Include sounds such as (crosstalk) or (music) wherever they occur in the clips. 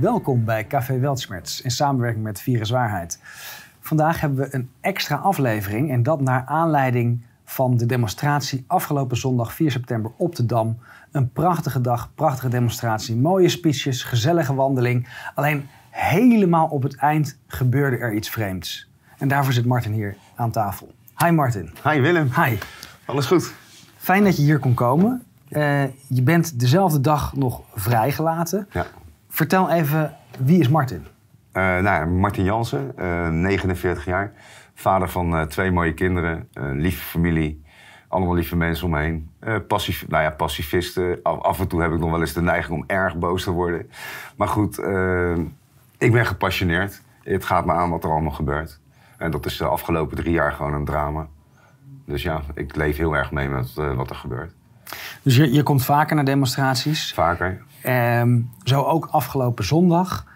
Welkom bij Café Weltschmerz in samenwerking met Vieren Zwaarheid. Vandaag hebben we een extra aflevering en dat naar aanleiding van de demonstratie afgelopen zondag 4 september op de Dam. Een prachtige dag, prachtige demonstratie, mooie speeches, gezellige wandeling. Alleen helemaal op het eind gebeurde er iets vreemds. En daarvoor zit Martin hier aan tafel. Hi Martin. Hi Willem. Hi. Alles goed? Fijn dat je hier kon komen. Uh, je bent dezelfde dag nog vrijgelaten. Ja. Vertel even, wie is Martin? Uh, nou, Martin Jansen, uh, 49 jaar. Vader van uh, twee mooie kinderen, lieve familie. Allemaal lieve mensen om me heen. Passief, nou ja, pacifisten. Af, af, en toe heb ik nog wel eens de neiging om erg boos te worden. Maar goed, ik ben gepassioneerd. Het gaat me aan wat er allemaal gebeurt. En dat is de afgelopen drie jaar gewoon een drama. Dus ja, ik leef heel erg mee met wat er gebeurt. Dus je, je komt vaker naar demonstraties? Vaker. Um, zo ook afgelopen zondag.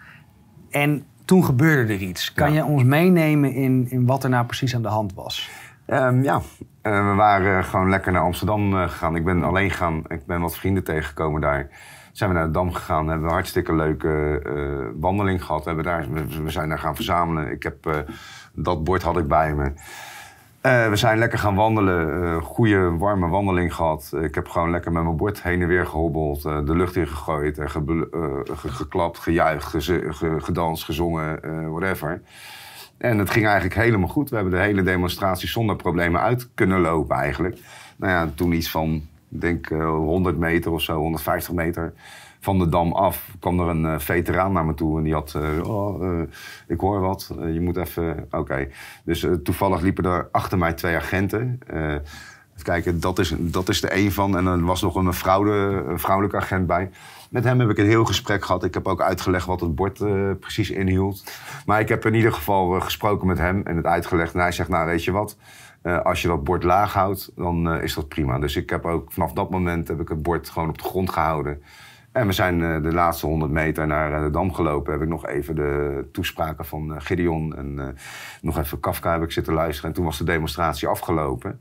En toen gebeurde er iets. Kan je ons meenemen in, in wat er nou precies aan de hand was? Um, ja, uh, we waren gewoon lekker naar Amsterdam uh, gegaan. Ik ben alleen gegaan. Ik ben wat vrienden tegengekomen daar. Zijn we naar de Dam gegaan. Hebben we een hartstikke leuke uh, wandeling gehad. Hebben daar, we, we, zijn daar gaan verzamelen. Ik heb, dat bord had ik bij me. Uh, we zijn lekker gaan wandelen. Uh, goede, warme wandeling gehad. ik heb gewoon lekker met mijn bord heen en weer gehobbeld. De lucht in gegooid. geklapt, gejuicht, ge gedanst, gezongen, whatever. En het ging eigenlijk helemaal goed. We hebben de hele demonstratie zonder problemen uit kunnen lopen eigenlijk. Nou ja, toen iets van, denk 100 meter of zo, 150 meter van de dam af kwam er een uh, veteraan naar me toe. En die had, uh, oh, uh, ik hoor wat, je moet even, oké. Dus toevallig liepen er achter mij twee agenten. kijken, dat is, dat is de een van. En er was nog een vrouwelijke agent bij. Met hem heb ik een heel gesprek gehad. Ik heb ook uitgelegd wat het bord precies inhield. Maar ik heb in ieder geval gesproken met hem en het uitgelegd. En hij zegt, nou weet je wat... als je dat bord laag houdt, dan is dat prima. Dus ik heb ook vanaf dat moment heb ik het bord gewoon op de grond gehouden. En we zijn uh, de laatste 100 meter naar uh, de Dam gelopen. Heb ik nog even de toespraken van uh, Gideon en nog even Kafka heb ik zitten luisteren. En toen was de demonstratie afgelopen.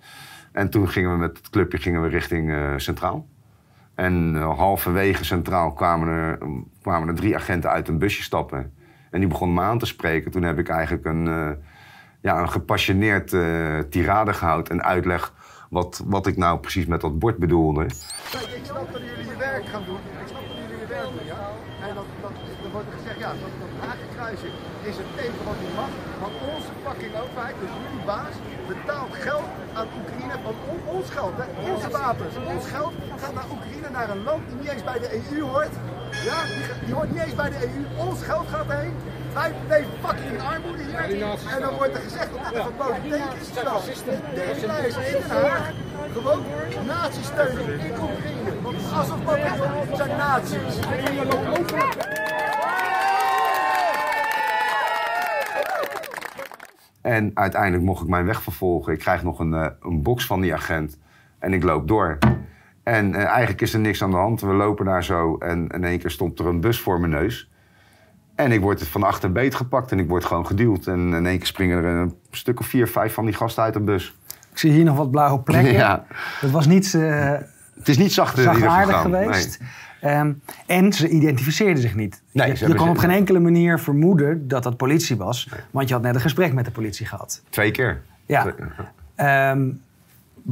En toen gingen we met het clubje gingen we richting Centraal. En halverwege Centraal kwamen er, kwamen er drie agenten uit een busje stappen. En die begonnen me aan te spreken. Toen heb ik eigenlijk een, ja, een gepassioneerd tirade gehouden en uitleg wat, wat ik nou precies met dat bord bedoelde. Ik snap dat jullie je werk gaan doen. Ik snap dat jullie je werk doen, ja. En dat, dat, er wordt gezegd, ja, dat, dat hakenkruisje is het enige wat niet mag. Maar onze fucking overheid, dus jullie baas, betaalt geld aan Oekraïne van on, ons geld, hè. Onze wapens. Ons geld gaat naar Oekraïne, naar een land die niet eens bij de EU hoort. Ja, die, die hoort niet eens bij de EU. Ons geld gaat heen. Wij leven fucking in armoede hier. En dan wordt er gezegd dat dit een verboden teken is. Terwijl deze lijst in Den Haag gewoon nazi's steunen in Oekraïne. Want alsof dat zijn nazi's. En uiteindelijk mocht ik mijn weg vervolgen. Ik krijg nog een, uh, een box van die agent. En ik loop door. En uh, eigenlijk is er niks aan de hand. We lopen daar zo en in één keer stond er een bus voor mijn neus. En ik word van achter beet gepakt en ik word gewoon geduwd. En in één keer springen er een stuk of vier, vijf van die gasten uit de bus. Ik zie hier nog wat blauwe plekken. (laughs) Ja. Het was niet... Uh, het is niet zacht, geweest. Nee. Um, en ze identificeerden zich niet. Nee, je, je kon op geen enkele manier vermoeden dat dat politie was. Nee. Want je had net een gesprek met de politie gehad. Twee keer. Ja. Um,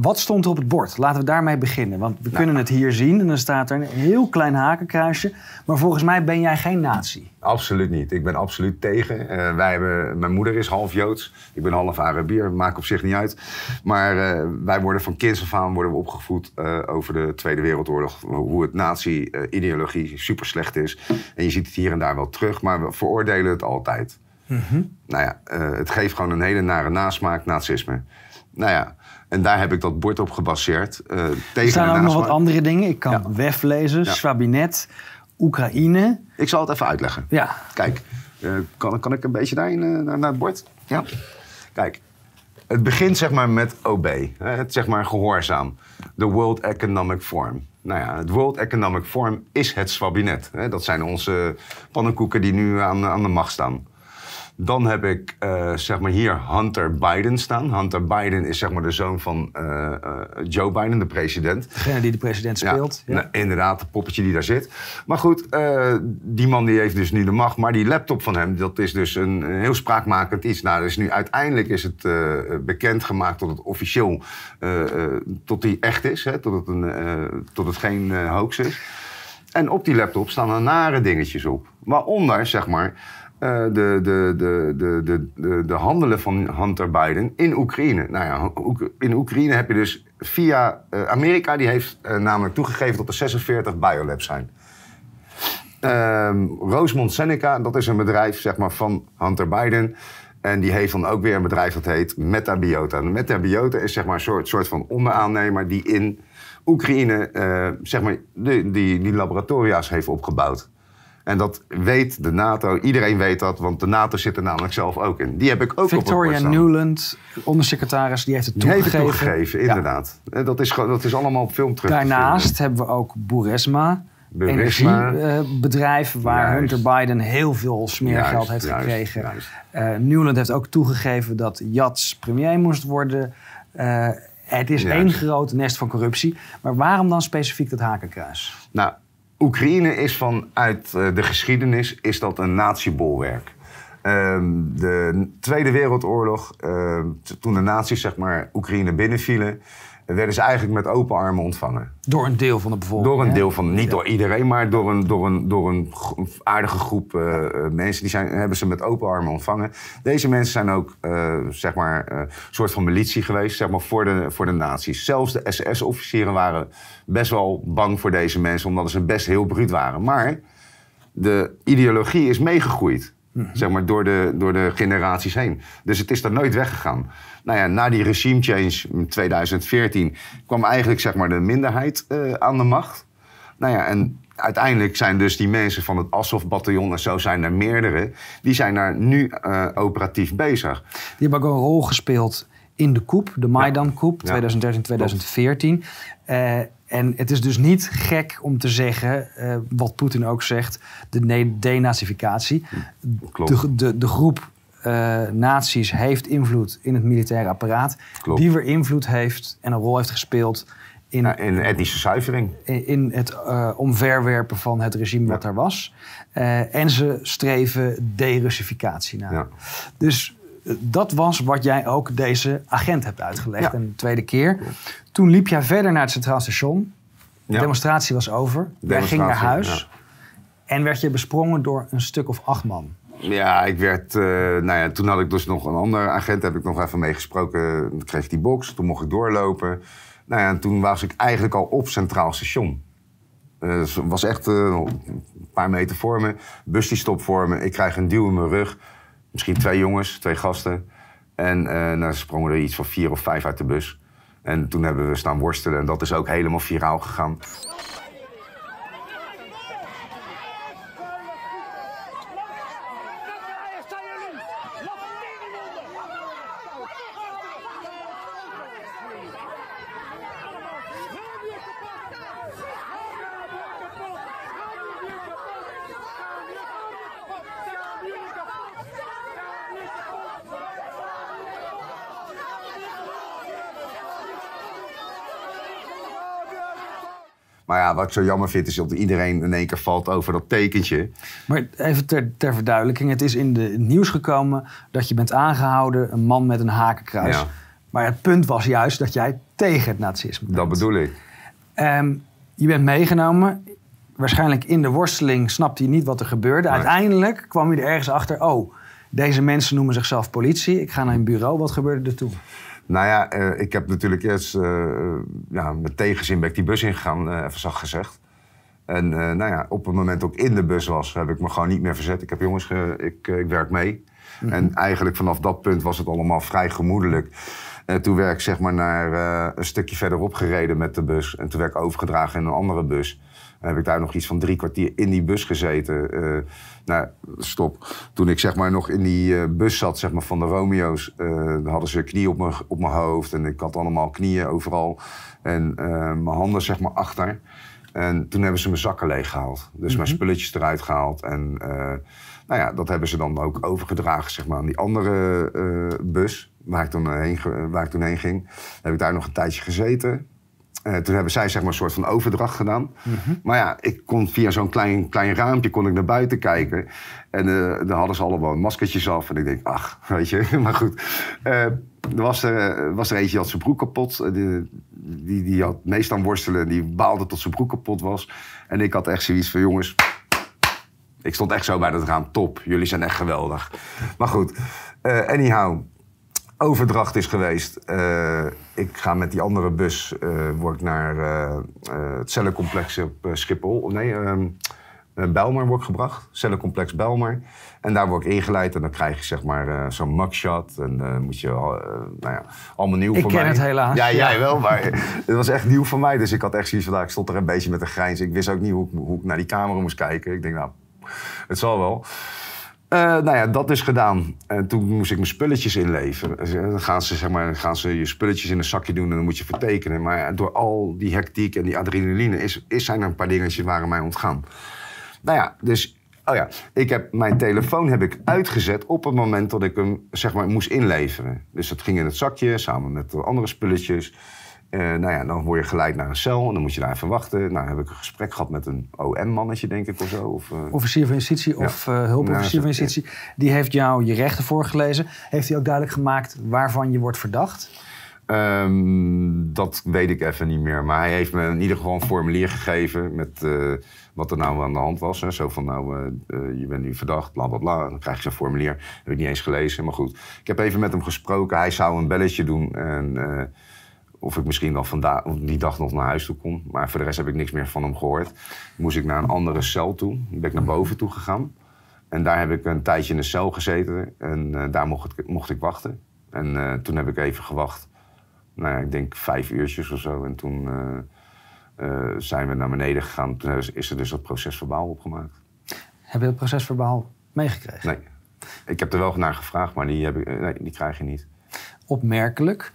wat stond er op het bord? Laten we daarmee beginnen. Want we nou. kunnen het hier zien en dan staat er een heel klein hakenkruisje. Maar volgens mij ben jij geen nazi. Absoluut niet. Ik ben absoluut tegen. Uh, wij hebben, mijn moeder is half Joods. Ik ben half Arabier. Maakt op zich niet uit. Maar uh, wij worden van kinds af aan worden we opgevoed uh, over de Tweede Wereldoorlog. Hoe het nazi-ideologie super slecht is. En je ziet het hier en daar wel terug. Maar we veroordelen het altijd. Mm -hmm. Nou ja, het geeft gewoon een hele nare nasmaak, nazisme. Nou ja, en daar heb ik dat bord op gebaseerd. Uh, tegen er staan ook nog wat andere dingen. Ik kan ja. WEF lezen, ja. Swabinet, Oekraïne. Ik zal het even uitleggen. Ja. Kijk, uh, kan, kan ik een beetje daarin uh, naar, het bord? Ja. Kijk, het begint zeg maar met OB. Het zeg maar gehoorzaam. The World Economic Forum. Nou ja, het World Economic Forum is het Swabinet. Dat zijn onze pannenkoeken die nu aan, aan de macht staan. Dan heb ik eh, zeg maar hier Hunter Biden staan. Hunter Biden is zeg maar de zoon van eh, eh, Joe Biden, de president. Degene die de president speelt. Ja, nou, inderdaad, het poppetje die daar zit. Maar goed, die man die heeft dus nu de macht. Maar die laptop van hem, dat is dus een, een heel spraakmakend iets. Nou, dus nu uiteindelijk is het bekendgemaakt tot het officieel, tot die echt is. Hè, tot, het een, tot het geen hoax is. En op die laptop staan er nare dingetjes op. Waaronder, zeg maar, de, de, de, de, de, de, de handelen van Hunter Biden in Oekraïne. Nou ja, in Oekraïne heb je dus via eh, Amerika, die heeft eh, namelijk toegegeven dat er 46 biolabs zijn. Ehm Rosemont Seneca, dat is een bedrijf zeg maar, van Hunter Biden. En die heeft dan ook weer een bedrijf dat heet Metabiota. Metabiota is zeg maar, een soort, soort van onderaannemer die in Oekraïne eh, zeg maar, die, die, die laboratoria's heeft opgebouwd. En dat weet de NATO, iedereen weet dat, want de NATO zit er namelijk zelf ook in. Die heb ik ook op Victoria het bord staan. Newland, ondersecretaris, die heeft het Die heeft toegegeven. het toegegeven, inderdaad. En Dat, is, dat is allemaal op film terug te. Daarnaast hebben we ook Burisma. energiebedrijf waar Juist. Hunter Biden heel veel smeergeld heeft juist, gekregen. juist. Eh, Newland heeft ook toegegeven dat Jats premier moest worden. Eh, het is één groot nest van corruptie. Maar waarom dan specifiek dat hakenkruis? Nou, Oekraïne is vanuit eh, de geschiedenis is dat een natiebolwerk. Ehm, de Tweede Wereldoorlog, ehm, toen de nazi's zeg maar, Oekraïne binnenvielen, werden ze eigenlijk met open armen ontvangen. Door een deel van de bevolking. Door een hè? deel van, niet door iedereen, maar door een, door een, door een aardige groep eh, eh, mensen. Die zijn, hebben ze met open armen ontvangen. Deze mensen zijn ook, eh, zeg maar, eh, een soort van militie geweest, zeg maar, voor de, voor de nazi's. Zelfs de SS-officieren waren best wel bang voor deze mensen, omdat ze best heel bruut waren. Maar de ideologie is meegegroeid. Zeg maar door de, door de generaties heen. Dus het is er nooit weggegaan. Nou ja, na die regime change in 2014 kwam eigenlijk zeg maar de minderheid eh, aan de macht. Nou ja, en uiteindelijk zijn dus die mensen van het Azov-bataljon, en zo zijn er meerdere, die zijn daar nu eh, operatief bezig. Die hebben ook een rol gespeeld in de coup, de Maidan-coup, Ja. 2013-2014. Eh, en het is dus niet gek om te zeggen, eh, wat Poetin ook zegt, de denazificatie. De, de, de groep eh naties heeft invloed in het militaire apparaat. Klopt. Die weer invloed heeft en een rol heeft gespeeld in, Ja, in etnische zuivering. in het eh, omverwerpen van het regime wat daar was. En ze streven derussificatie na. Ja. Dus dat was wat jij ook deze agent hebt uitgelegd. Ja. En de tweede keer. Toen liep jij verder naar het Centraal Station. De Ja. demonstratie was over. Jij ging naar huis. En werd je besprongen door een stuk of acht man. Ja, ik werd. eh, nou ja, toen had ik dus nog een andere agent, heb ik nog even mee gesproken. Toen kreeg ik die box, toen mocht ik doorlopen. Nou ja, en toen was ik eigenlijk al op Centraal Station. Eh, dus het was echt eh, een paar meter voor me. Bus die stopt voor me. Ik krijg een duw in mijn rug. Misschien twee jongens, twee gasten. En eh nou, sprongen er iets van vier of vijf uit de bus. En toen hebben we staan worstelen. En dat is ook helemaal viraal gegaan. Maar ja, wat ik zo jammer vind, is dat iedereen in één keer valt over dat tekentje. Maar even ter, ter verduidelijking. Het is in de het nieuws gekomen dat je bent aangehouden. Een man met een hakenkruis. Ja. Maar het punt was juist dat jij tegen het nazisme bent. Dat bedoel ik. Ehm, je bent meegenomen. Waarschijnlijk in de worsteling snapte je niet wat er gebeurde. Nee. Uiteindelijk kwam je er ergens achter. Oh, deze mensen noemen zichzelf politie. Ik ga naar een bureau. Wat gebeurde er toen? Nou ja, eh, ik heb natuurlijk eerst eh, ja, met tegenzin ben ik die bus ingegaan, eh even zacht gezegd. En nou ja, op het moment dat ik in de bus was, heb ik me gewoon niet meer verzet. Ik heb jongens, ge- ik, ik werk mee. En eigenlijk vanaf dat punt was het allemaal vrij gemoedelijk. En toen werd ik zeg maar naar een stukje verderop gereden met de bus. En toen werd ik overgedragen in een andere bus. En heb ik daar nog iets van drie kwartier in die bus gezeten. Eh, nou, stop. Toen ik zeg maar nog in die eh, bus zat zeg maar, van de Romeo's, eh, hadden ze knieën op mijn, op mijn hoofd. En ik had allemaal knieën overal. En mijn handen zeg maar achter. En toen hebben ze mijn zakken leeggehaald. Dus mijn spulletjes eruit gehaald. En nou ja, dat hebben ze dan ook overgedragen zeg maar, aan die andere bus. Waar ik, toen heen, waar ik toen heen ging. Dan heb ik daar nog een tijdje gezeten. Eh, toen hebben zij zeg maar, een soort van overdracht gedaan. Maar ja, ik kon via zo'n klein, klein raampje kon ik naar buiten kijken. En eh daar hadden ze allemaal maskertjes af. En ik denk, ach, (laughs) weet je. maar goed. Eh, er was er, was er eentje die had zijn broek kapot. Die, die, die had meest aan worstelen. En die baalde tot zijn broek kapot was. En ik had echt zoiets van, jongens... Ik stond echt zo bij dat raam, top. Jullie zijn echt geweldig. Maar goed, anyhow overdracht is geweest. Eh, ik ga met die andere bus eh, word ik naar eh, het cellencomplex op Schiphol. Nee, ehm eh, Bijlmer word ik gebracht. Cellencomplex Bijlmer. En daar word ik ingeleid en dan krijg je zeg maar zo'n mugshot. En eh, moet je, al, nou ja, allemaal nieuw Ik voor ken mij. het helaas, Ja, ja. jij wel, maar (laughs) het was echt nieuw voor mij. Dus ik had echt zoiets van, nou, ik stond er een beetje met een grijns. Ik wist ook niet hoe ik, hoe ik naar die camera moest kijken. Ik denk, nou, het zal wel. Eh, nou ja, dat is gedaan. En toen moest ik mijn spulletjes inleveren. Dus, eh, Dan gaan ze, zeg maar, dan gaan ze je spulletjes in een zakje doen en dan moet je vertekenen. Maar door al die hectiek en die adrenaline is, is, zijn er een paar dingetjes waren mij ontgaan. Nou ja, dus... Oh ja, ik heb, mijn telefoon heb ik uitgezet op het moment dat ik hem zeg maar, moest inleveren. Dus dat ging in het zakje samen met de andere spulletjes. Eh, nou ja, dan word je geleid naar een cel en dan moet je daar even wachten. Nou, heb ik een gesprek gehad met een OM-mannetje, denk ik, of zo. Of, eh, Officier van Justitie of eh, hulpofficier van Justitie. Die heeft jou je rechten voorgelezen. Heeft hij ook duidelijk gemaakt waarvan je wordt verdacht? Ehm, dat weet ik even niet meer. Maar hij heeft me in ieder geval een formulier gegeven met wat er nou aan de hand was. Hè. Zo van, nou, je bent nu verdacht, bla bla bla. Dan krijg je zo'n formulier. Heb ik niet eens gelezen, maar goed. Ik heb even met hem gesproken. Hij zou een belletje doen. En of ik misschien dan vandaag, die dag nog naar huis toe kon. Maar voor de rest heb ik niks meer van hem gehoord. Moest ik naar een andere cel toe. Ben ik naar boven toe gegaan. En daar heb ik een tijdje in de cel gezeten. En eh, daar mocht ik, mocht ik wachten. En eh, toen heb ik even gewacht nou ja, ik denk vijf uurtjes of zo. En toen eh, zijn we naar beneden gegaan. Toen is- er dus dat procesverbaal opgemaakt. Heb je het procesverbaal meegekregen? Nee. Ik heb er wel naar gevraagd, maar die, heb ik, nee, die krijg je niet. Opmerkelijk.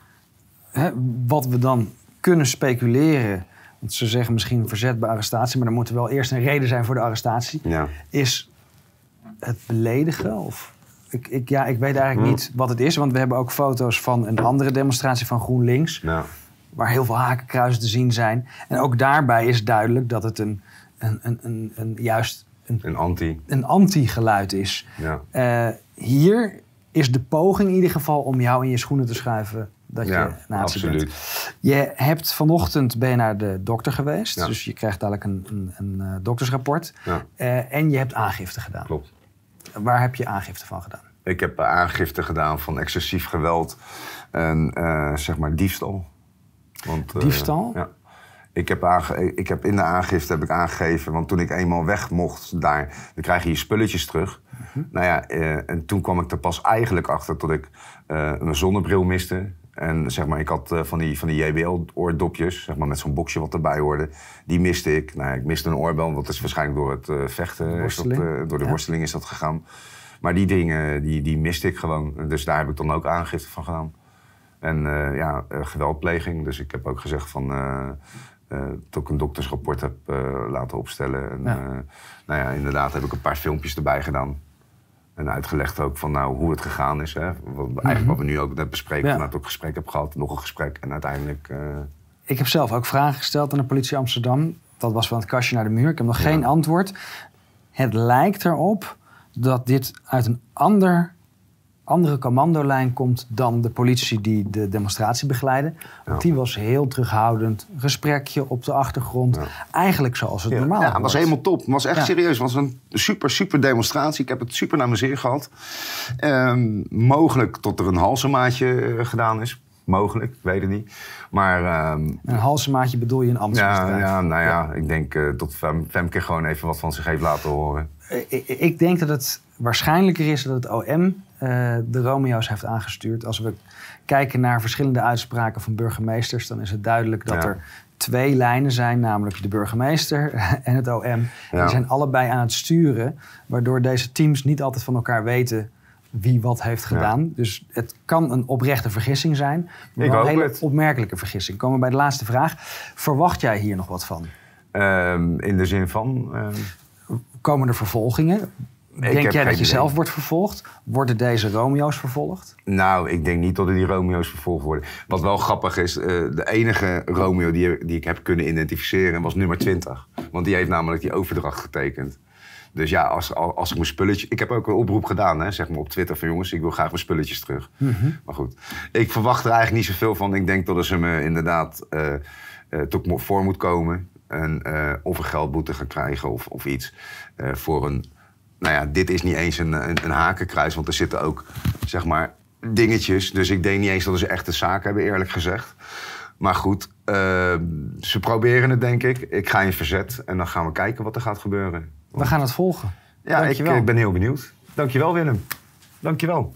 Hè, wat we dan kunnen speculeren... want ze zeggen misschien verzet bij arrestatie... maar er moet wel eerst een reden zijn voor de arrestatie... Ja. is het beledigen? Of, ik, ik, ja, ik weet eigenlijk Hmm. niet wat het is... want we hebben ook foto's van een andere demonstratie van GroenLinks... Ja. waar heel veel hakenkruisen te zien zijn. En ook daarbij is duidelijk dat het een, een, een, een, een juist een, Een anti. een anti-geluid is. Ja. Eh, hier is de poging in ieder geval om jou in je schoenen te schuiven dat Ja, je nazi absoluut. bent. Je hebt vanochtend ben je naar de dokter geweest, Ja. dus je krijgt dadelijk een, een, een eh, doktersrapport. Ja. Eh, en je hebt aangifte gedaan. Klopt. Waar heb je aangifte van gedaan? Ik heb aangifte gedaan van excessief geweld en eh, zeg maar diefstal. Want, Diefstal? ja. Ik heb, ik heb in de aangifte heb ik aangegeven, want toen ik eenmaal weg mocht daar, dan krijg je je spulletjes terug. Mhm. Nou ja, eh, en toen kwam ik er pas eigenlijk achter dat ik eh, mijn zonnebril miste. En zeg maar, ik had eh, van die, van die JBL-oordopjes, zeg maar, met zo'n boxje wat erbij hoorde. Die miste ik. Nou, ik miste een oorbel, want dat is waarschijnlijk door het eh, vechten, is dat, Worsteling. eh, door de Ja. worsteling is dat gegaan. Maar die dingen, die, die miste ik gewoon. Dus daar heb ik dan ook aangifte van gedaan. En ja, geweldpleging. Dus ik heb ook gezegd van... dat ik een doktersrapport heb laten opstellen. En, Ja. nou ja, inderdaad heb ik een paar filmpjes erbij gedaan. En uitgelegd ook van nou, hoe het gegaan is. Hè. Wat, eigenlijk wat we nu ook net bespreken. Ja. Vanuit ook gesprek heb gehad, nog een gesprek. En uiteindelijk... eh, Ik heb zelf ook vragen gesteld aan de politie Amsterdam. Dat was van het kastje naar de muur. Ik heb nog geen antwoord. Het lijkt erop dat dit uit een ander, andere commandolijn komt dan de politie die de demonstratie begeleidde. Want die was heel terughoudend. Gesprekje op de achtergrond. Eigenlijk zoals het normaal Ja, het was helemaal top. Het was echt serieus. Het was een super, super demonstratie. Ik heb het super naar mijn zin gehad. Ehm, mogelijk tot er een halsemaatje eh, gedaan is. Mogelijk, ik weet het niet. Maar ehm, Een halsemaatje bedoel je een ja, ambtsmisdrijf. ja, nou ja, ik denk eh, dat Fem, Femke gewoon even wat van zich heeft laten horen. Ik, ik denk dat het waarschijnlijker is dat het OM eh, de Romeo's heeft aangestuurd. Als we kijken naar verschillende uitspraken van burgemeesters, dan is het duidelijk dat Ja. er twee lijnen zijn, namelijk de burgemeester (laughs) en het OM. En Ja. Die zijn allebei aan het sturen, waardoor deze teams niet altijd van elkaar weten wie wat heeft gedaan. Dus het kan een oprechte vergissing zijn, maar wel een hele het. opmerkelijke vergissing. Komen we bij de laatste vraag. Verwacht jij hier nog wat van? Ehm, in de zin van... ehm, Komen er vervolgingen? Denk jij dat je idee. zelf wordt vervolgd? Worden deze Romeo's vervolgd? Nou, ik denk niet dat er die Romeo's vervolgd worden. Wat wel grappig is, eh, de enige Romeo die, die ik heb kunnen identificeren was nummer 20. Want die heeft namelijk die overdracht getekend. Dus ja, als, als ik mijn spulletjes... Ik heb ook een oproep gedaan, hè, zeg maar op Twitter van jongens, ik wil graag mijn spulletjes terug. Maar goed, ik verwacht er eigenlijk niet zoveel van. Ik denk dat ze me inderdaad toch mo- voor moet komen. En, of een geldboete gaan krijgen of, of iets. voor een... Nou ja, dit is niet eens een, een, een hakenkruis, want er zitten ook, zeg maar, dingetjes. Dus ik denk niet eens dat ze echt een zaak hebben, eerlijk gezegd. Maar goed, eh, ze proberen het, denk ik. Ik ga in verzet en dan gaan we kijken wat er gaat gebeuren. We gaan het volgen. Ja, ik, ik ben heel benieuwd. Dankjewel, Willem. Dankjewel.